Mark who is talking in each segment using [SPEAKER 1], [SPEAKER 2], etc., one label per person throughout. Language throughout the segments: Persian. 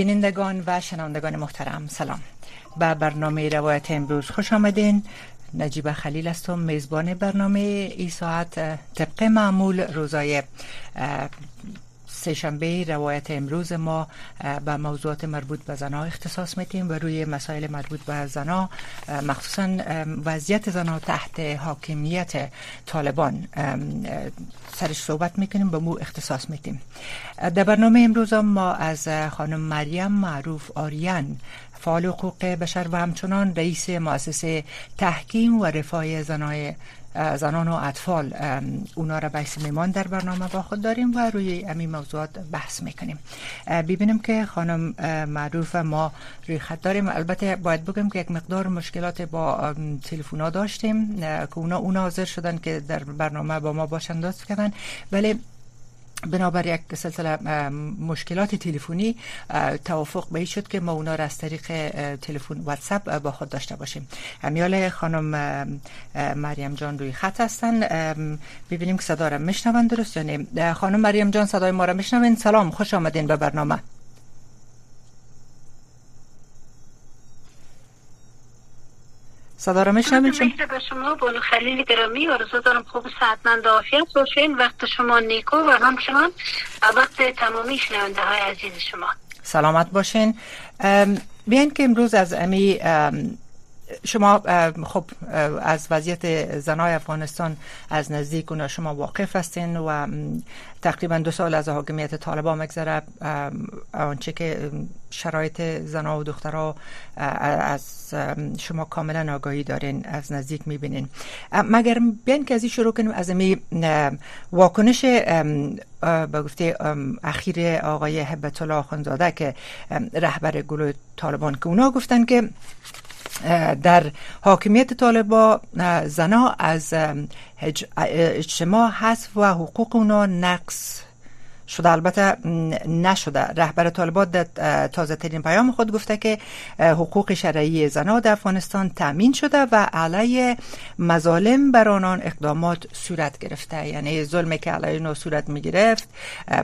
[SPEAKER 1] بینندگان و شنوندگان محترم سلام. به برنامه روایت امروز خوش آمدین. نجیب خلیل هستم میزبان برنامه ای ساعت طبق معمول روزای سهشنبه روایت امروز ما به موضوعات مربوط به زنها اختصاص میتیم و روی مسائل مربوط به زنها مخصوصا وضعیت زنها تحت حاکمیت طالبان. سرش صحبت می‌کنیم به مو اختصاص میتیم در برنامه امروز ما از خانم مریم معروف آریان فعال حقوق بشر و همچنان رئیس مؤسسه تحکیم و رفاه زنای زنان و اطفال اونا را بحث میمان در برنامه با خود داریم و روی امی موضوعات بحث می‌کنیم. ببینیم که خانم معروف ما روی خط داریم. البته باید بگم که یک مقدار مشکلات با تلفونا داشتیم که اونا اونا حاضر شدن که در برنامه با ما باشن دست کردن. ولی بنابر یک سلسله مشکلات تلفنی توافق به شد که ما اونا را از طریق تلفن واتساپ با خود داشته باشیم. امیال خانم مریم جان روی خط هستن. ببینیم که صدا را میشنون درست یعنی خانم مریم جان صدای ما را میشنوین سلام خوش آمدین به برنامه. صدا را میشنوین
[SPEAKER 2] شما به شما بانو خلیل گرامی آرزو دارم خوب سعدمند عافیت باشین وقت شما نیکو و همچنان وقت تمامی شنونده های عزیز شما.
[SPEAKER 1] سلامت باشین. بیاین که امروز از امی شما خب از وضعیت زنای افغانستان از نزدیک اونا شما واقف هستین و تقریبا دو سال از حاکمیت طالبان مگذره آنچه که شرایط زنا و دخترها از شما کاملا آگاهی دارین از نزدیک می‌بینین. مگر بیان که از این شروع کنیم از امی واکنش به گفته اخیر آقای حبت الله خانزاده که رهبر گروه طالبان که اونا گفتن که در حاکمیت طالبا زنا از اجتماع حذف و حقوق اونا نقص شده. البته نشده. رهبر طالبات در تازه ترین پیام خود گفته که حقوق شرعی زنها در افغانستان تامین شده و علیه مظالم بر آنان اقدامات صورت گرفته. یعنی ظلمی که علیه نو صورت می گرفت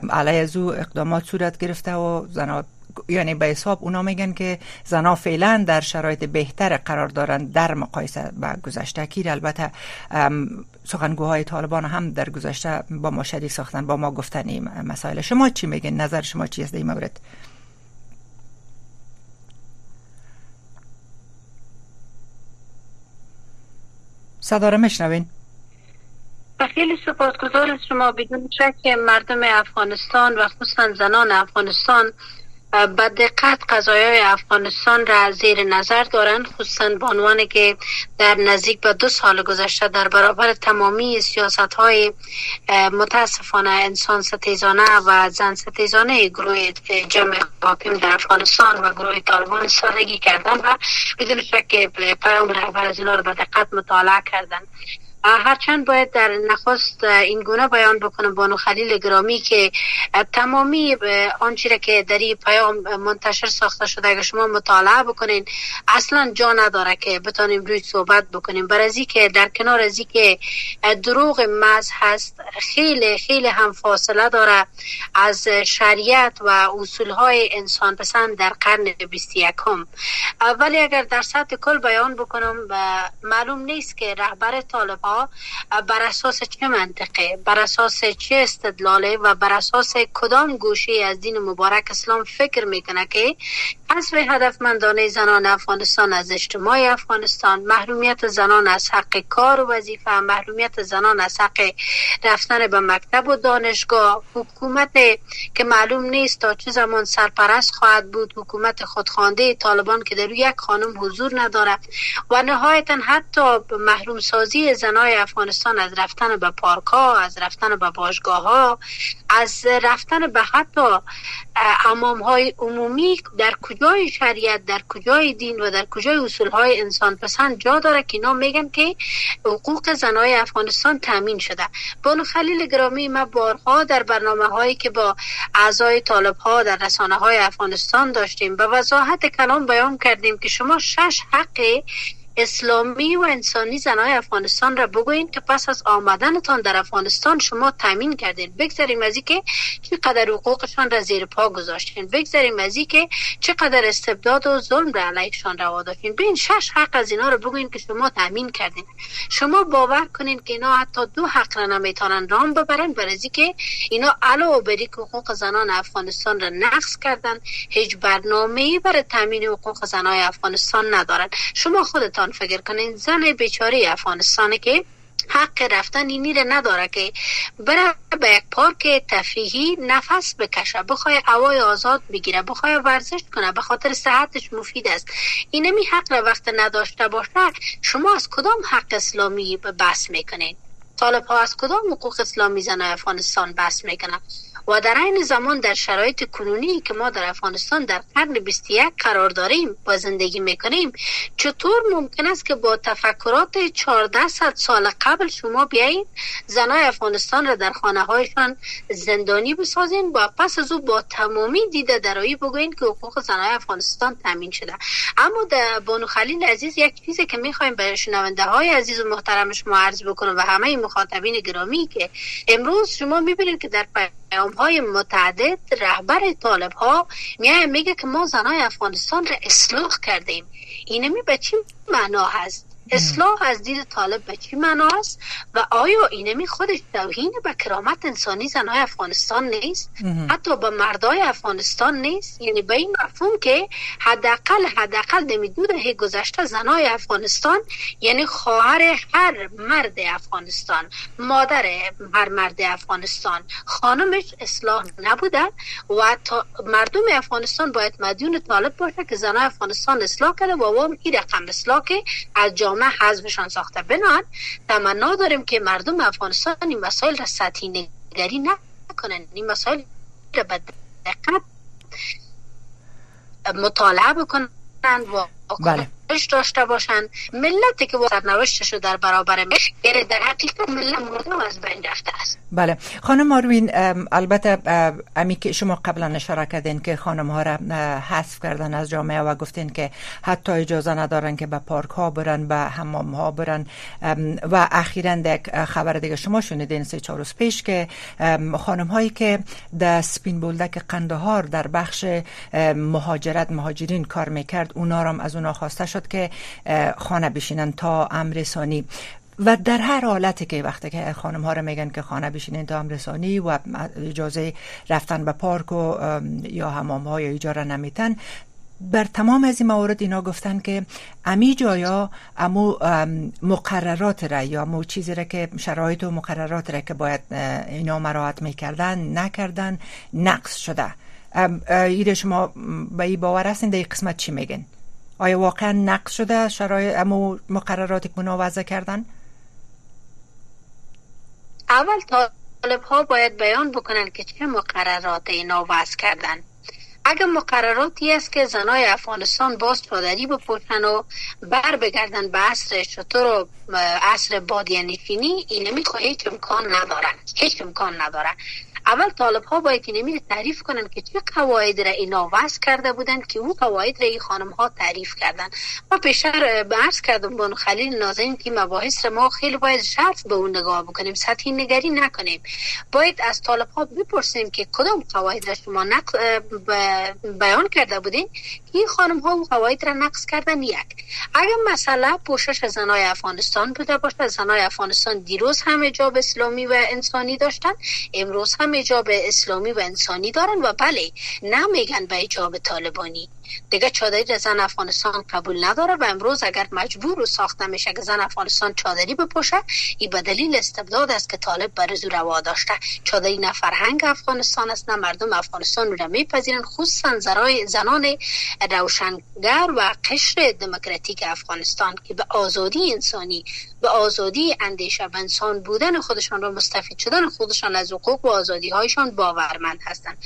[SPEAKER 1] علیه زو اقدامات صورت گرفته و زنها یعنی به حساب اونا میگن که زنا فعلا در شرایط بهتر قرار دارن در مقایسه با گذشته. کیر البته سخنگوهای طالبان هم در گذشته با ما شریک ساختن با ما گفتن این مسائل. شما چی میگن نظر شما چی است در این مورد؟ صدا رو میشنوین؟
[SPEAKER 2] خیلی سپاسگزار شما. بدون شک مردم افغانستان و خصوصا زنان افغانستان به دقت قضایای افغانستان را زیر نظر دارند خصوصا به عنوان که در نزدیک به دو سال گذشته در برابر تمامی سیاست های متاسفانه انسان ستیزانه و زن ستیزانه گروه جمع حاکم در افغانستان و گروه طالبان سادگی کردن و بدون شک پیام رهبر از اینا به دقت مطالعه کردن. هرچند باید در نخست این گونه بیان بکنم بانو خلیل گرامی که تمامی آنچه که در این پیام منتشر ساخته شده اگر شما مطالعه بکنین اصلا جا نداره که بتانیم روی صحبت بکنیم. بر ازی که در کنار ازی که دروغ مز هست خیلی خیلی هم فاصله داره از شریعت و اصول های انسان پسند در قرن 21 ولی اگر در سطح کل بیان بکنم معلوم نیست که رهبر بر اساس چه منطقه؟ بر اساس چه استدلاله و بر اساس کدام گوشه از دین مبارک اسلام فکر می‌کنه که حذف هدفمندانه زنان افغانستان از اجتماع افغانستان محرومیت زنان از حق کار و وظیفه محرومیت زنان از حق رفتن به مکتب و دانشگاه. حکومت که معلوم نیست تا چه زمان سرپرست خواهد بود. حکومت خودخوانده طالبان که در یک خانم حضور ندارد و نهایتا حتی محروم زنان افغانستان از رفتن به پارک ها از رفتن به باشگاه ها از رفتن به حتی امام های عمومی در کجای شریعت در کجای دین و در کجای اصول های انسان پسند جا داره که اینا میگن که حقوق زنای افغانستان تامین شده. بانو خلیل گرامی ما بارها در برنامه هایی که با اعضای طالب ها در رسانه های افغانستان داشتیم به وضاحت کلام بیان کردیم که شما شش حق اسلامی و انسانی زنای افغانستان را بگوین که پس از آمدنتان در افغانستان شما تامین کردین. بگذاریم از که چقدر حقوقشان را زیر پا گذاشتین. بگذاریم از که چقدر استبداد و ظلم را علیهشان روا داشتین. بین شش حق از اینا رو بگوین که شما تامین کردین. شما باور کنین که اینا حتی دو حق را نمی‌تونن رام ببرن. برای که اینا علاوه بر حقوق زنان افغانستان را نقض کردن هیچ برنامه‌ای برای تامین حقوق زنای افغانستان ندارن. شما خودتان فکر کنین. زن بیچاره افغانستان که حق رفتن اینی را نداره که بره به یک پارک تفریحی نفس بکشه بخواه هوای آزاد بگیره بخواه ورزش کنه به خاطر صحتش مفید است. اینمی حق را وقت نداشته باشه. شما از کدام حق اسلامی بس می‌کنین؟ طالب ها از کدام حقوق اسلامی زن افغانستان بس می‌کنه و در این زمان در شرایط کنونی که ما در افغانستان در قرن 21 قرار داریم و زندگی می‌کنیم چطور ممکن است که با تفکرات 14 سال قبل شما بیایید زنای افغانستان را در خانه هایشان زندانی بسازین و پس از او با تمامی دیده درایی بگوین که حقوق زنای افغانستان تامین شده. اما در بانو خلیل عزیز یک چیزی که می‌خوایم به شنونده های عزیز و محترم شما عرض بکنم و همه مخاطبین گرامی که امروز شما می‌بینید که در پیام های متعدد رهبر طالب ها میگه که ما زنای افغانستان را اصلاح کردیم اینمی به چی معنا هست؟ اصلاح از دید طالب به چی معنا است و آیا اینمی خودش توهین به کرامت انسانی زنهای افغانستان نیست؟ حتی به مردای افغانستان نیست؟ یعنی به این مفهوم که حداقل حداقل نمی‌دونه گذشته زنهای افغانستان یعنی خواهر هر مرد افغانستان مادر هر مرد افغانستان خانمش اصلاح نبوده و مردم افغانستان باید مدیون طالب باشه که زنهای افغانستان اصلاح کرده و وام این رقم اصلاح که از جامعه حزبشان ساخته بنان تمنا داریم که مردم افغانستان این مسائل را سطحی نگری نکنن این مسائل را به دقت مطالعه بکنن و بله. داشته باشن. ملتی که سرنوشتش در برابر غیر در حقیقت ملت مردم از بین رفته است.
[SPEAKER 1] بله. خانم ماروین البته امی که شما قبلا اشاره کردین که خانم ها را حذف کردن از جامعه و گفتین که حتی اجازه ندارن که به پارک ها برن به حمام ها برن. و اخیرا یک خبر دیگه شما شنیدین سه چهار روز پیش که خانم هایی که در سپین بولدک قندهار در بخش مهاجرت مهاجرین کار می‌کرد اونا را از اونا خواسته که خانه بشینن تا امرسانی و در هر حالتی که وقتی که خانم ها رو میگن که خانه بشینن تا امرسانی و اجازه رفتن به پارک و یا حمام ها یا اجاره نمیتن. بر تمام از این موارد اینا گفتن که امی جایا امو مقررات را یا امو چیزی را که شرایط و مقررات را که باید اینا مراحت می‌کردن نکردن نقص شده. ایره شما به این باور هستین؟ در قسمت چی میگن؟ آیا واقعا نقص شده شرایط امو مقرراتی که وضع کردن؟
[SPEAKER 2] اول طالب ها باید بیان بکنن که چه مقررات اینا وضع کردن. اگر مقرراتی است که زنای افغانستان باز پادری بپوشن و بر بگردن به عصر شطور و عصر بادیانشینی این نمی‌خواه هیچ امکان ندارن هیچ امکان ندارن اول طالب ها باید اینمی تعریف کنن که چه قواعد را اینا وضع کرده بودن که اون قواعد را این خانم ها تعریف کردن. ما پیشتر عرض کردم بانو خلیل نازنین که مباحث را ما خیلی باید شرط به اون نگاه بکنیم سطحی نگری نکنیم. باید از طالب ها بپرسیم که کدام قواعد را شما نق... بیان کرده بودین این خانم ها قواعد را نقص کردن یک. اگر مسئله پوشش زنای افغانستان بوده باشه زنای افغانستان دیروز هم اجاب اسلامی و انسانی داشتن امروز هم اجاب اسلامی و انسانی دارن و بله نمیگن به اجاب طالبانی. دیگه چادری زن افغانستان قبول نداره و امروز اگر مجبور و ساخته میشه که زن افغانستان چادری بپوشه این به دلیل استبداد است که طالب بر زور روا داشته. چادری نه فرهنگ افغانستان است نه مردم افغانستان رو میپذیرن خصوصا زرای زنان روشنگر و قشر دموکراتیک افغانستان که به آزادی انسانی به آزادی اندیشه و انسان بودن خودشان را مستفید شدن خودشان از حقوق و آزادی هایشان باورمند هستند.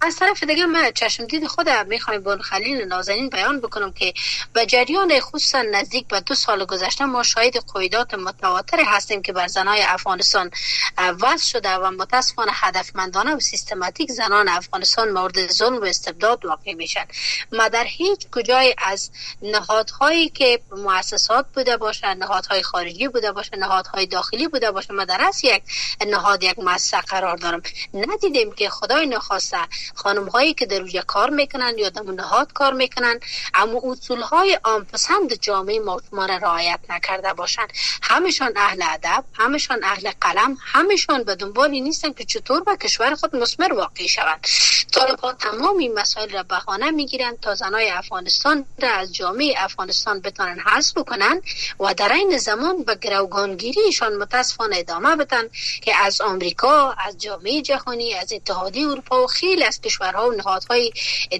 [SPEAKER 2] از طرف دیگه من چشم دید خودم می‌خوایم بون نازنین بیان بکنم که به جریان خصوصا نزدیک به دو سال گذشته ما شاهد قیدات متواتر هستیم که بر زنای افغانستان وضع شده و متاسفانه هدفمندانه و سیستماتیک زنان افغانستان مورد ظلم و استبداد واقع میشن. ما در هیچ کجای از نهادهایی که مؤسسات بوده باشه نهادهای خارجی بوده باشه نهادهای داخلی بوده باشه ما در یک نهاد یک مؤسسه قرار دارم. ندیدیم که خدای نخواسته خانم هایی که در روی کار می‌کنن یا در نهاد کار می‌کنن اما اصول های آن پسند جامعه ما را رعایت نکرده باشند. همشان اهل ادب همشان اهل قلم همشان به دنبالی نیستن که چطور به کشور خود مسمر واقع شوند. طالب تمام این مسائل را بهانه می‌گیرند تا زنای افغانستان را از جامعه افغانستان بتانن حذف بکنن و در این زمان به گروگانگیریشان متاسفانه ادامه بدن که از آمریکا از جامعه جهانی از اتحادیه اروپا و خیلی از کشورها و نهادهای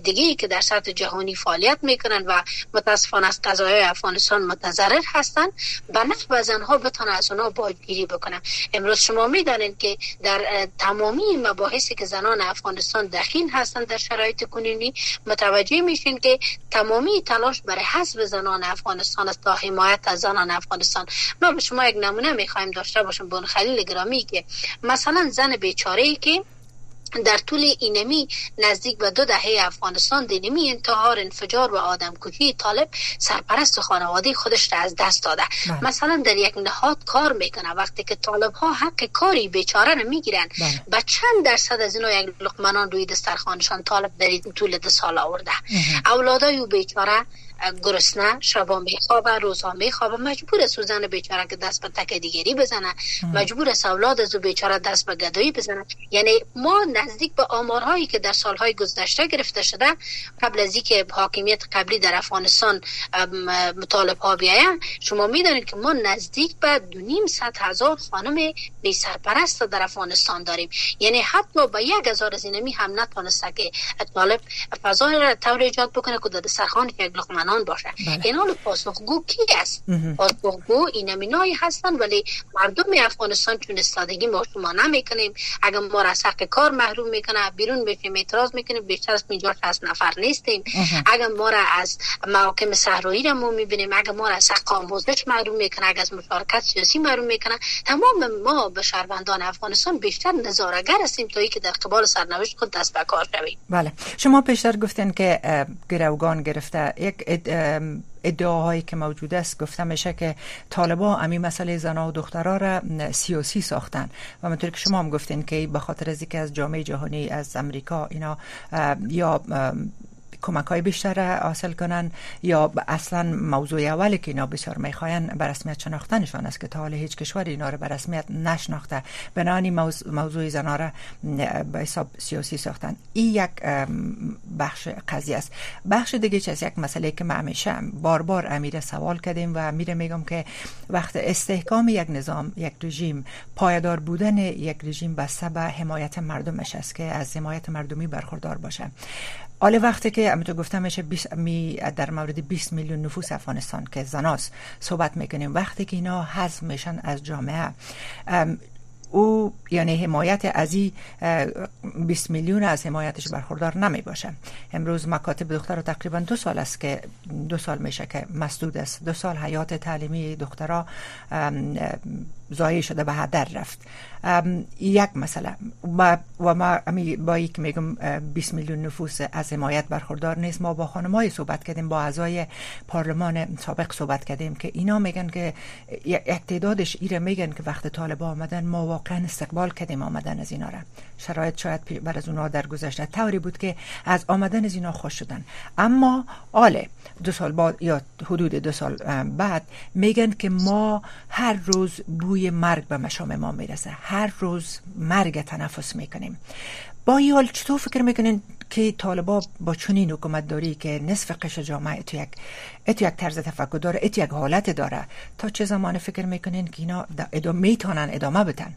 [SPEAKER 2] دیگه که در سطح جهانی فعالیت می‌کنن و متاسفانه از قضایای افغانستان متضرر هستند به نفع زنها بتانه از اونها باجگیری بکنن امروز شما می‌دانید که در تمامی مباحثی که زنان افغانستان دخیل هستند در شرایط کنونی متوجه میشین که تمامی تلاش برای حذف زنان افغانستان است تا حمایت از زنان افغانستان. ما به شما یک نمونه می‌خوایم داشته باشم بون خلیل گرامی که مثلا زن بیچاره ای که در طول اینمی نزدیک به دو دهه افغانستان دینمی انتحار انفجار و آدم کشی طالب سرپرست خانواده خودش را از دست داده بله. مثلا در یک نهاد کار می‌کنه وقتی که طالب ها حق کاری بیچاره رو می‌گیرن بله. به چند درصد از اینا یک لقمنان روی دسترخوانشان طالب در طول دو سال آورده اولادای او بیچاره گرسنه شبا میخوابه روزها میخوابه مجبور است زن بیچاره که دست به تک دیگری بزنه مجبور است اولاد از بیچاره دست به گدایی بزنه یعنی ما نزدیک به آمارهایی که در سالهای گذشته گرفته شده قبل از اینکه حاکمیت قبلی در افغانستان مطالب ها بیاین شما می‌دانید که ما نزدیک به دو نیم صد هزار خانم بی سرپرست در افغانستان داریم. یعنی حتی با یک هزار از اینمی هم نتونسته که طالب فضای را طور ایجاد بکنه که در سرخان یک لقمه زنان باشه. بله. اینال پاسخگو کی است پاسخگو این امینایی هستن ولی مردم افغانستان چون استادگی ما شما نمی‌کنیم. اگر ما را حق کار محروم می‌کنه بیرون بشیم اعتراض می‌کنیم بیشتر از 50 از نفر نیستیم. اگر ما را از محاکم صحرایی را ما می‌بینیم اگر ما را از حق آموزش محروم می‌کنه اگر از مشارکت سیاسی محروم می‌کنه تمام ما به شهروندان افغانستان بیشتر نظارگر هستیم تا که در قبال سرنوشت خود دست به کار شویم.
[SPEAKER 1] بله. شما پیشتر گفتین که گروگان گرفته یک ادعاهایی که موجود است گفته میشه که طالبا امی مسئله زنا و دخترها را سیاسی ساختن. و منطور که شما هم گفتین که به خاطر از از جامعه جهانی از امریکا اینا یا کمک های بیشتر حاصل کنن یا اصلا موضوع اولی که اینا بسیار می‌خواین به رسمیت شناختنشان است که تا حال هیچ کشور اینا رو به رسمیت نشناخته. بنانی موضوع زنا را به حساب سیاسی ساختن. این یک بخش قضیه است. بخش دیگه چه یک مسئله که ما همیشه بار بار امیر سوال کردیم و میره میگم که وقت استحکام یک نظام یک رژیم پایدار بودن یک رژیم بسته به حمایت مردمش است که از حمایت مردمی برخوردار باشه. حال وقتی که همونطور گفتم میشه می در مورد 20 میلیون نفوس افغانستان که زناس صحبت می‌کنیم وقتی که اینا حذف میشن از جامعه. او یعنی حمایت از این 20 میلیون از حمایتش برخوردار نمی باشه امروز مکاتب دختر تقریبا دو سال است که دو سال میشه که مسدود است. دو سال حیات تعلیمی دخترها زایی شده به هدر رفت. یک مسئله و ما با یک میگم 20 میلیون نفوس از حمایت برخوردار نیست ما با خانمای صحبت کردیم با اعضای پارلمان سابق صحبت کردیم که اینا میگن که یک تعدادش ایره میگن که وقت طالب آمدن ما واقعا استقبال کردیم آمدن از اینا را شرایط شاید بر از اونها در گذشته طوری بود که از آمدن از اینا خوش شدن اما آله دو سال بعد یا حدود دو سال بعد میگن که ما هر روز بوی مرگ به مشام ما می‌رسه هر روز مرگ تنفس می‌کنیم. با این حال چطور فکر می‌کنین که طالبا با چنین حکومت داری که نصف قش جامعه تو یک اتو یک طرز تفکر داره اتو یک حالت داره تا چه زمان فکر می‌کنین که اینا ادامه می‌تونن ادامه بتن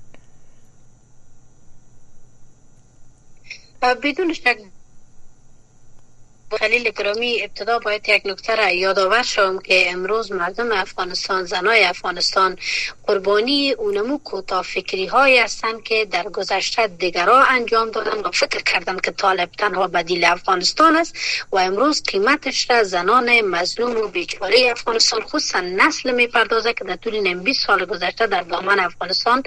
[SPEAKER 2] بدون شک خلیل گرامی ابتدا باید یک نکته را یادآور شوم که امروز مردم افغانستان زنای افغانستان قربانی اونمو کوتا فکری های هستند که در گذشته دیگرها انجام دادن و فکر کردن که طالب تنها بدیل افغانستان است و امروز قیمتش را زنان مظلوم و بیچاره افغانستان خصوصا نسل می‌پردازه که در طول 20 سال گذشته در دامن افغانستان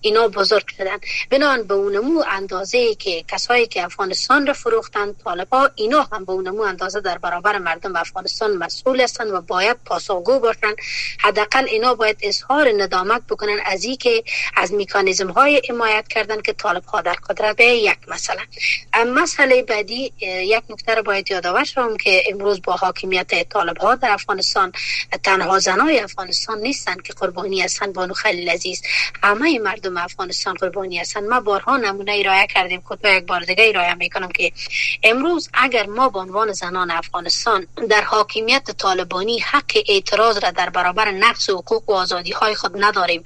[SPEAKER 2] اینا بزرگ شدن بنان به اونمو اندازه که کسایی که افغانستان را فروختن طالبا اینا هم به اونمو اندازه در برابر مردم افغانستان مسئول هستند و باید پاسخگو باشند. حداقل اینا باید اظهار ندامت بکنن از این که از میکانیزم های حمایت کردن که طالب ها در قدرت به یک مثلا مسئله بعدی یک نکته رو باید یادآور شوم که امروز با حاکمیت طالب ها در افغانستان تنها زنای افغانستان نیستند که قربانی هستند بانو خلیل عزیز. همه مردم افغانستان قربانی هستند. ما بارها نمونه ارائه کردیم خود یک بار دیگه ارائه می‌کنم که امروز اگر ما به عنوان زنان افغانستان در حاکمیت طالبانی حق اعتراض را در برابر نقص حقوق و آزادی های خود نداریم.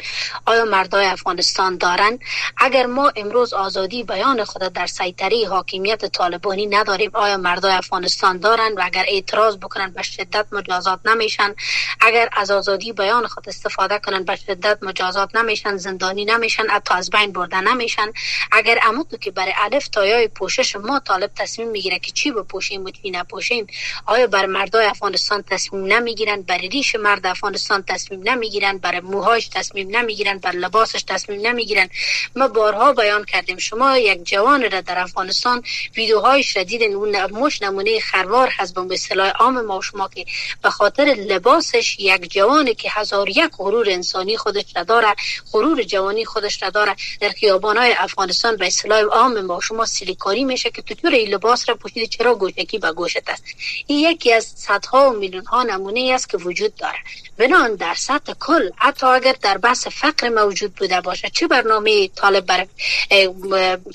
[SPEAKER 2] آیا مردای افغانستان دارند اگر ما امروز آزادی بیان خود در سیطره حاکمیت طالبانی نداریم آیا مردای افغانستان دارند و اگر اعتراض بکنن به شدت مجازات نمیشن؟ اگر از آزادی بیان خود استفاده کنن به شدت مجازات نمیشن زندانی نمیشن حتی از بین برده نمیشن؟ اگر امو که برای الف تایای پوشش ما طالب تصمیم می‌گیره که چی بپوشیم و چی نپوشیم آیا بر مردای افغانستان تصمیم نمی‌گیرن؟ برای ریش مرد افغانستان تصمیم نمی‌گیرن؟ برای موهاش تصمیم نمی‌گیرن؟ بر لباسش تصمیم نمی‌گیرن؟ ما بارها بیان کردیم. شما یک جوان را در افغانستان ویدیوهایش را دیدن اون مش نمونه خروار هست به اصطلاح عام ما شما که به خاطر لباسش یک جوانی که هزار یک غرور انسانی خودش را داره غرور جوانی خودش را داره در خیابانهای افغانستان به اصطلاح عام ما شما سیلیکاری میشه که تو طور لباس را پوشیده چرا گوشکی به گوشت است. این یکی از صدها و میلیون ها نمونه است که وجود داره بنان در سطح کل حتی اگر در بحث فقر موجود بوده باشه چه برنامه طالب بر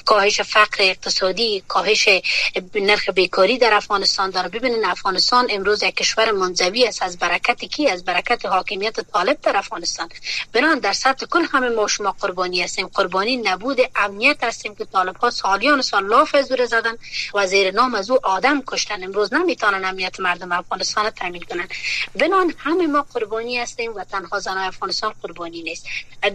[SPEAKER 2] کاهش فقر اقتصادی کاهش نرخ بیکاری در افغانستان داره ببینین افغانستان امروز یک کشور منزوی است. از برکت کی؟ از برکت حاکمیت طالب در افغانستان. بنان در سطح کل همه ما شما قربانی هستیم. قربانی نبود امنیت هستیم که طالب ها سالیان سال زور زدن. و زیر نام از او آدم کشتن امروز نمی‌تونن امنیت مردم افغانستان تامین کنن. بنان همه ما قربانی هستیم و تنها زنان افغانستان قربانی نیست.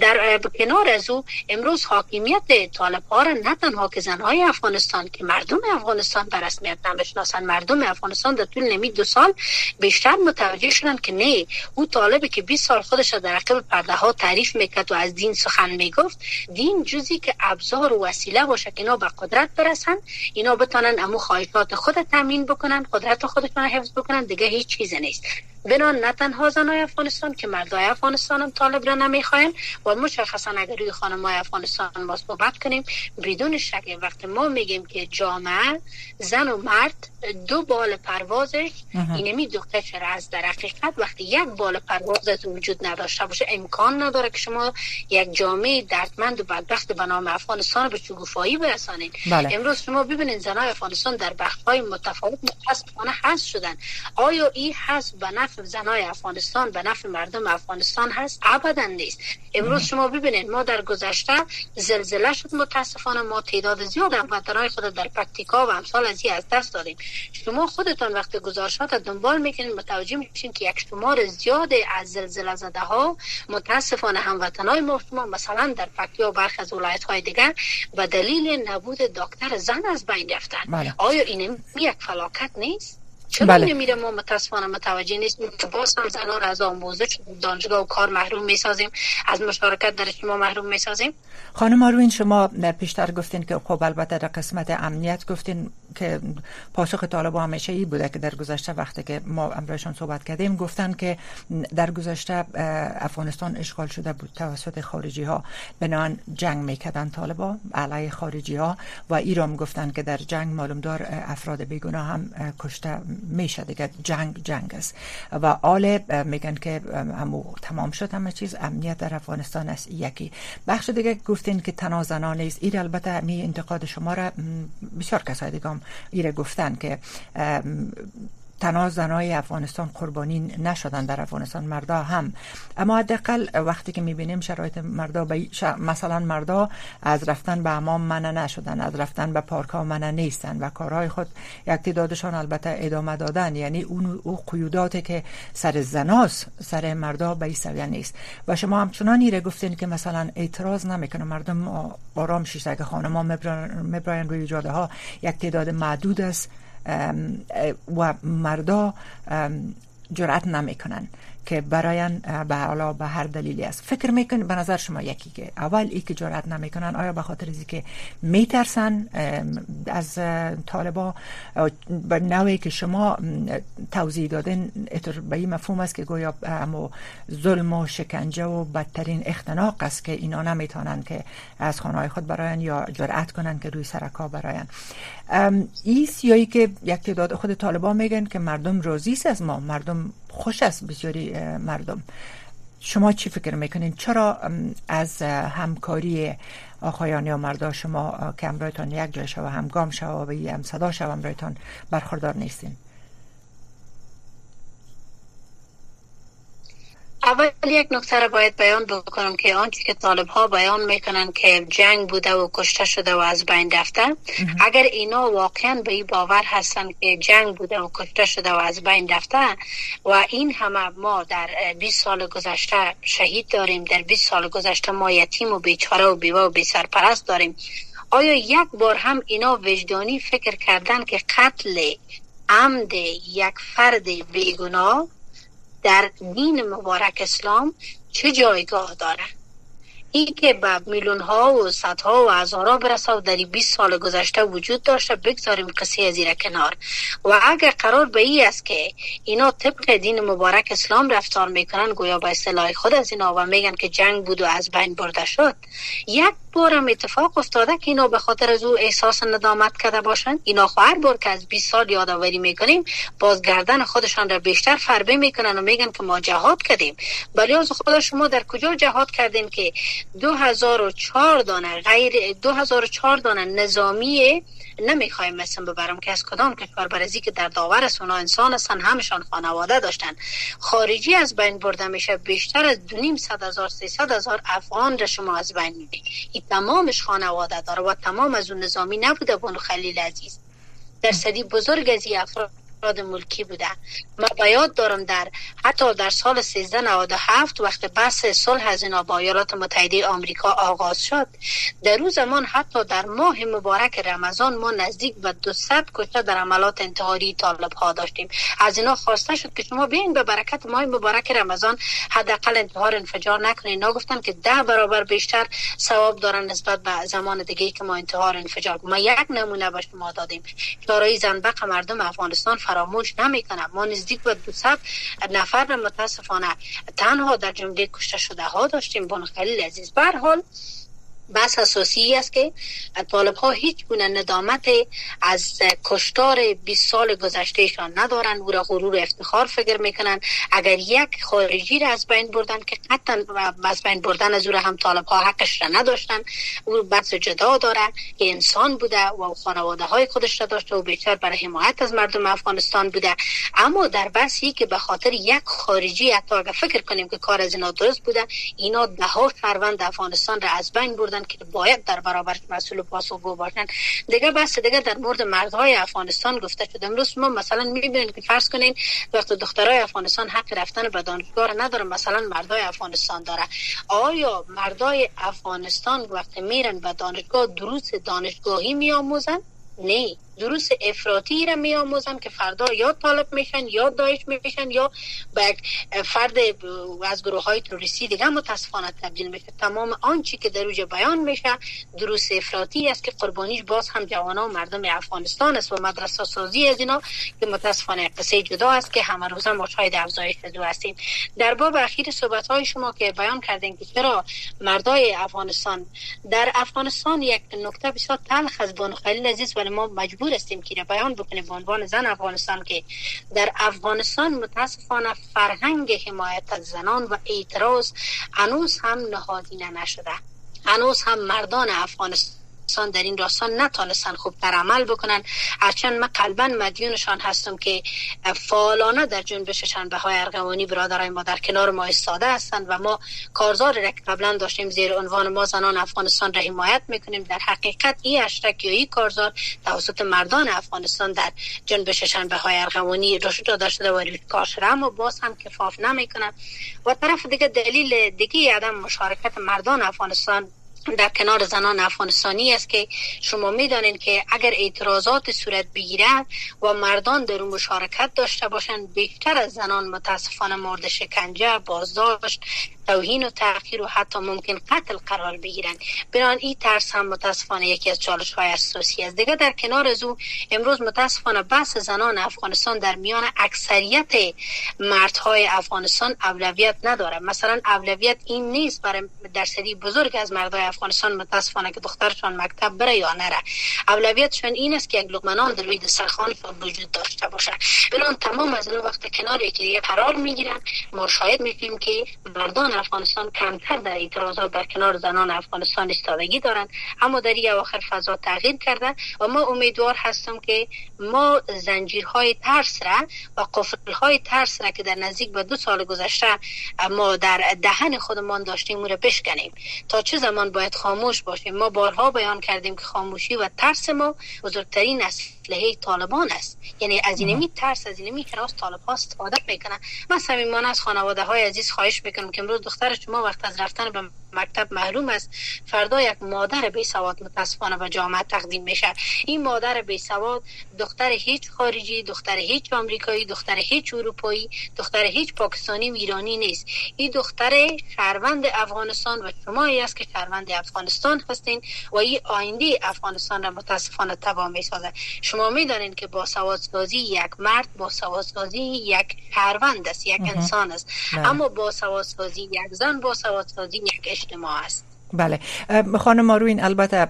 [SPEAKER 2] در کنار از او امروز حاکمیت طالب ها را نه تنها که زنهای افغانستان که مردم افغانستان به رسمیت نمی‌شناسن مردم افغانستان در طول نمی دو سال بیشتر متوجه شدن که نه او طالبی که 20 سال خودش در عقب پرده ها تعریف می‌کرد و از دین سخن می‌گفت دین جزی که ابزار و وسیله باشه که اینا به قدرت برسن اینا بتونن امو خواهشات خود تامین بکنن قدرت خودشون حفظ بکنن دیگه هیچ چیز نیست. بنا نه تنها زنای افغانستان که مردای افغانستان هم طالب را نمی‌خواین و مشخصا اگر روی خانم های افغانستان ما صحبت کنیم بدون شک وقتی ما میگیم که جامعه زن و مرد دو بال پروازش. اینمی دو قشر از در حقیقت وقتی یک بال پروازت وجود نداشته باشه امکان نداره که شما یک جامعه دردمند و بدبخت به نام افغانستان به شکوفایی برسانید. بله. امروز شما ببینید زنای افغانستان در بخش های متفاوت متاسفانه هست شدن. آیا این هست به نفع زنای افغانستان به نفع مردم افغانستان هست ابدا نیست. امروز شما ببینید ما در گذشته زلزله شد متاسفانه ما تعداد زیاد هموطنهای خود در پکتیکا و امثال از از دست دادیم. شما خودتان وقت گزارشات دنبال می‌کنید متوجه میشین که یک شمار زیاد از زلزله زده ها متاسفانه هموطنهای ما شما مثلا در پکتیا و برخی از ولایت های دیگر به دلیل نبود دکتر زن از بین رفتن. بله. آیا این یک فلاکت نیست؟ چرا بله. نمیره ما متاسفانه متوجه نیستیم. که باز هم زنان از آموزش دانشگاه و کار محروم می‌سازیم. از مشارکت در شما محروم می‌سازیم.
[SPEAKER 1] خانم آروین شما پیشتر گفتین که خب البته در قسمت امنیت گفتین که پاسخ طالب همیشه ای بوده که در گذشته وقتی که ما امروزشان صحبت کردیم گفتن که در گذشته افغانستان اشغال شده بود توسط خارجی ها بنان جنگ می‌کردن طالبا علیه خارجی ها و ایران گفتن که در جنگ معلوم دار افراد بیگناه هم کشته میشه دیگه. جنگ جنگ است. و آل میگن که همو تمام شد همه چیز. امنیت در افغانستان است یکی. بخش دیگه گفتین که تنازنا نیست. ایر البته می انتقاد شما را بسیار کسای دیگه هم ایره گفتن که تنها زنای افغانستان قربانی نشدن در افغانستان مردا هم. اما حداقل وقتی که می‌بینیم شرایط مردا مثلا مردا از رفتن به امام منع نشدن از رفتن به پارک ها منع نیستن و کارهای خود یک تعدادشان البته ادامه دادن. یعنی اون او قیوداتی که سر زناس سر مردا به این نیست. و شما همچنان ایره گفتین که مثلا اعتراض نمی‌کنه. مردم آرام شیشته که خانم مبراین روی جاده ها یک تعداد معدود است. و مردا جرأت نمی‌کنن. که براین به حالا به هر دلیلی است. فکر میکن به نظر شما یکی که اول ای که جرأت نمی‌کنن آیا به خاطر ازی که میترسن از طالبا به نوعی که شما توضیح دادن به این مفهوم است که گویا اما ظلم و شکنجه و بدترین اختناق است که اینا نمی‌تونن که از خانه خود براین یا جرأت کنن که روی سرکا براین این سیایی که یک تعداد خود طالبان میگن که مردم راضی از ما مردم خوش است بسیاری مردم. شما چی فکر می‌کنین؟ چرا از همکاری آقایان یا مردا شما که امرایتان یک جای شو همگام شو و هم صدا شو امرایتان برخوردار نیستین؟
[SPEAKER 2] اول یک نکته را باید بیان بکنم که آنچه که طالب ها بیان می‌کنن که جنگ بوده و کشته شده و از بین رفته اگر اینا واقعا به این باور هستن که جنگ بوده و کشته شده و از بین رفته و این همه ما در 20 سال گذشته شهید داریم در 20 سال گذشته ما یتیم و بیچاره و بیوه و بی سرپرست داریم آیا یک بار هم اینا وجدانی فکر کردن که قتل عمد یک فرد بیگناه در دین مبارک اسلام چه جایگاه داره این که به میلیون ها و صدها و هزارا برسه و در 20 سال گذشته وجود داشته بگذاریم قصه از کنار. و اگر قرار به ای است که اینا طبق دین مبارک اسلام رفتار می‌کنن گویا با اصطلاح خود از اینا و میگن که جنگ بود و از بین برده شد یک بارم اتفاق افتاده که اینا به خاطر از او احساس ندامت کرده باشند. اینا هر بار که از 20 سال یادآوری می‌کنیم بازگردن خودشان را بیشتر فربه می‌کنن و میگن که ما جهاد کردیم. ولی از خدا شما در کجا جهاد کردین که 2004 دانه. غیر 2004 دانه نظامی نمی‌خوایم مثل ببرم که از کدام کشور برزی که در داور است انسان هستن همشان خانواده داشتن. خارجی از بین برده میشه بیشتر از دو نیم صد هزار سیصد هزار افغان را شما از بین می‌دید این تمامش خانواده داره و تمام از اون نظامی نبوده بانو خلیل عزیز. در صدی بزرگ از افراد افراد ملکی بوده ما باید دارم در حتی در سال 1397 وقت بحث صلح از اینا با ایالات متحده آمریکا آغاز شد. در روز زمان حتی در ماه مبارک رمضان ما نزدیک به 200 کشته در عملات انتحاری طالب ها داشتیم. از اینا خواسته شد که شما بیاین به برکت ماه مبارک رمضان حداقل انتحار انفجار نکنین. اینا گفتن که ده برابر بیشتر ثواب دارن نسبت به زمان دیگه که ما انتحار انفجار ما یک نمونه به شما دادیم. شورای زنبق مردم افغانستان فراموش نمی‌کنم. ما نزدیک به 200 نفر متاسفانه تنها در جمله کشته شده ها داشتیم بانو خلیل عزیز بر حال بس اساسی است که طالب ها هیچ گونه ندامت از کشتار 20 سال گذشتهشان ندارن. او را غرور افتخار فکر می‌کنن. اگر یک خارجی را از بین بردن که قطعا از بین بردن از او را هم طالب ها حقش را نداشتن او بحث جدا داره که انسان بوده و خانواده های خودش را داشته و بیشتر برای حمایت از مردم افغانستان بوده. اما در بحثی که به خاطر یک خارجی حتی اگر فکر کنیم که کار از اینا درست بوده اینا ده ها شهروند افغانستان را از بین بردن که باید در برابر مسئول پاسخگو باشن. دیگه بس دیگه در مورد مردهای افغانستان گفته شده. امروز ما مثلا می‌بینید که فرض کنین وقت دخترای افغانستان حق رفتن به دانشگاه نداره مثلا مردای افغانستان داره. آیا مردای افغانستان وقت میرن به دانشگاه دروس دانشگاهی میآموزن؟ نه. دروس افراطی را می آموزن که فردا یا طالب میشن یا دایش میشن یا به فرد از گروه های توریستی دیگه متاسفانه تبدیل میشه. تمام آنچه که در اوجه بیان میشه دروس افراطی است که قربانیش باز هم جوانا و مردم افغانستان است و مدرسه سازی از اینا که متاسفانه قصه جدا است که همه روزه ما شاید افزایش دو هستیم. در باب اخیر صحبت های شما که بیان کردین که چرا مردای افغانستان در افغانستان یک نکته بسیار تلخ از بانو خلیل عزیز ولی ما مجبور مجبور هستیم که بیان بکنیم به عنوان زن افغانستان که در افغانستان متاسفانه فرهنگ حمایت از زنان و اعتراض هنوز هم نهادینه نشده. هنوز هم مردان افغانستان در این راستان نتانستن خوب در عمل بکنن. هرچند من قلبا مدیونشان هستم که فعالانه در جنبششان به های ارغوانی برادرای ما در کنار ما استاده هستند و ما کارزار را قبلا داشتیم زیر عنوان ما زنان افغانستان را حمایت می‌کنیم. در حقیقت این اشتراک یا این کارزار توسط مردان افغانستان در جنبششان به های ارغوانی رشد داده شده و کار شده اما باز هم کفاف نمی‌کنن و طرف دیگه دلیل دیگه عدم مشارکت مردان افغانستان در کنار زنان افغانستانی است که شما می‌دانید که اگر اعتراضات صورت بگیرد و مردان در اون مشارکت داشته باشند بیشتر از زنان متاسفانه مورد شکنجه بازداشت توهین و تاخیر و حتی ممکن قتل قرار بگیرن بران این ترس هم متاسفانه یکی از چالش های اساسی است. دیگه در کنار از او امروز متاسفانه بحث زنان افغانستان در میان اکثریت مردهای افغانستان اولویت نداره مثلا اولویت این نیست برای درصدی بزرگ از مردهای افغانستان متاسفانه که دخترشان مکتب بره یا نره. اولویتشون این است که یک لقمه در روی دسترخوان وجود داشته باشه بران تمام از وقت کنار یکی قرار می‌گیرن ما شاهد می‌کنیم که مردان افغانستان کمتر در اعتراضات در کنار زنان افغانستان استادگی دارند. اما در این اواخر فضا تغییر کرده و ما امیدوار هستم که ما زنجیرهای ترس را و قفلهای ترس را که در نزدیک به دو سال گذشته ما در دهن خودمان داشتیم را بشکنیم. تا چه زمان باید خاموش باشیم؟ ما بارها بیان کردیم که خاموشی و ترس ما بزرگترین اسلحه طالبان است. یعنی از اینمی ترس از اینمی که طالب ها استفاده می‌کنن. من صمیمانه از خانواده های عزیز خواهش می‌کنم که امروز دختر شما وقت از رفتن به مکتب محروم است. فردا یک مادر بی سواد متاسفانه به جامعه تقدیم میشه. این مادر بی سواد دختر هیچ خارجی دختر هیچ آمریکایی دختر هیچ اروپایی دختر هیچ پاکستانی و ایرانی نیست. این دختر شهروند افغانستان و شما است که شهروند افغانستان هستین و این آینده افغانستان را متاسفانه تباه می‌سازه شما می‌دانید که با سوادسازی یک مرد با سوادسازی یک شهروند است یک انسان است. بله. اما با سوادسازی یک زن با سوادسازی یک اجتماع است.
[SPEAKER 1] بله. خانم ماروین البته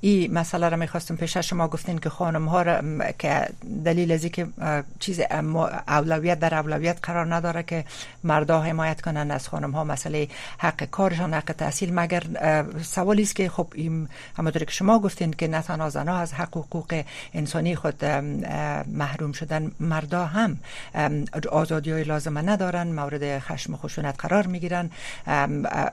[SPEAKER 1] این مسئله را می‌خواستم پیش شما گفتین که خانم ها را که دلیل از که چیز اولویت در اولویت قرار نداره که مردا حمایت کنن از خانم ها مسئله حق کارشان حق تحصیل. مگر سوالی است که خب این همونطور که شما گفتین که نه تنها زنها از حق حقوق انسانی خود محروم شدن مردا هم آزادی های لازمه ندارن مورد خشم خشونت قرار می‌گیرن.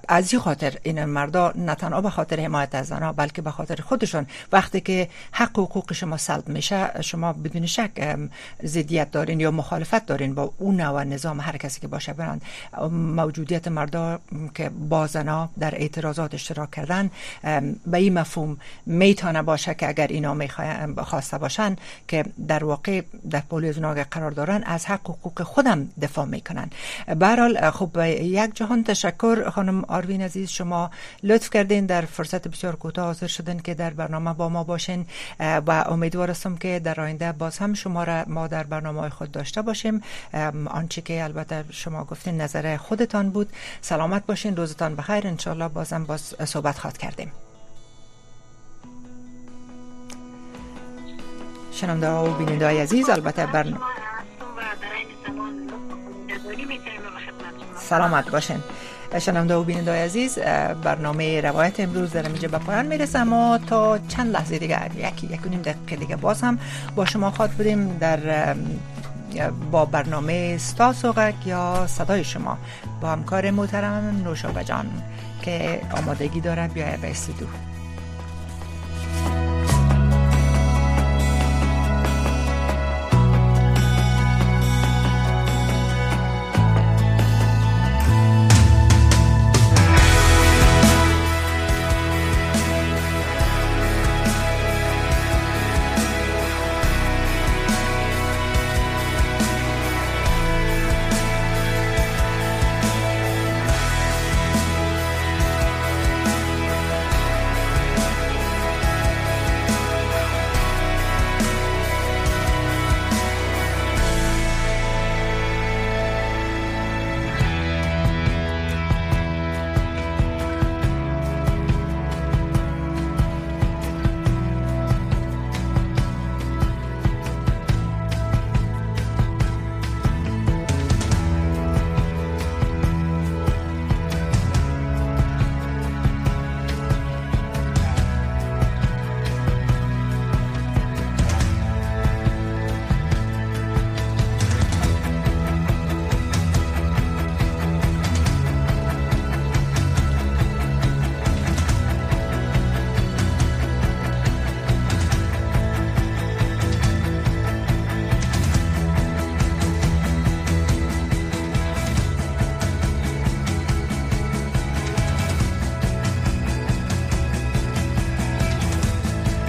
[SPEAKER 1] از این خاطر این مردا نه تنها به خاطر حمایت از زنها بلکه به خاطر خودشون وقتی که حق و حقوق شما سلب میشه شما بدون شک زدیت دارین یا مخالفت دارین با اون نوع نظام هر کسی که باشه برند موجودیت مردا که با زنها در اعتراضات اشتراک کردن به این مفهوم می‌تونه باشه که اگر اینا خواسته باشن که در واقع در پولیس قرار دارن از حق و حقوق خودم دفاع می‌کنن. به خب یک جهان تشکر خانم آروین عزیز شما لطف کردین در فرصت بسیار کوتاه حاضر شدن که در برنامه با ما باشین و امیدوار هستم که در آینده باز هم شما را ما در برنامه خود داشته باشیم. آنچه که البته شما گفتین نظر خودتان بود. سلامت باشین روزتان بخیر. انشالله بازم باز صحبت خواد کردیم. شنونده و بیننده های عزیز البته برنامه سلامت باشین. شنونده و بیننده عزیز برنامه روایت امروز در اینجا به پایان می‌رسه ما تا چند لحظه دیگه یکی یک نیم دقیقه دیگه باز هم با شما خواد بودیم در با برنامه ستا سوغک یا صدای شما با همکار محترم نوشابه جان که آمادگی داره بیایه به استودیو.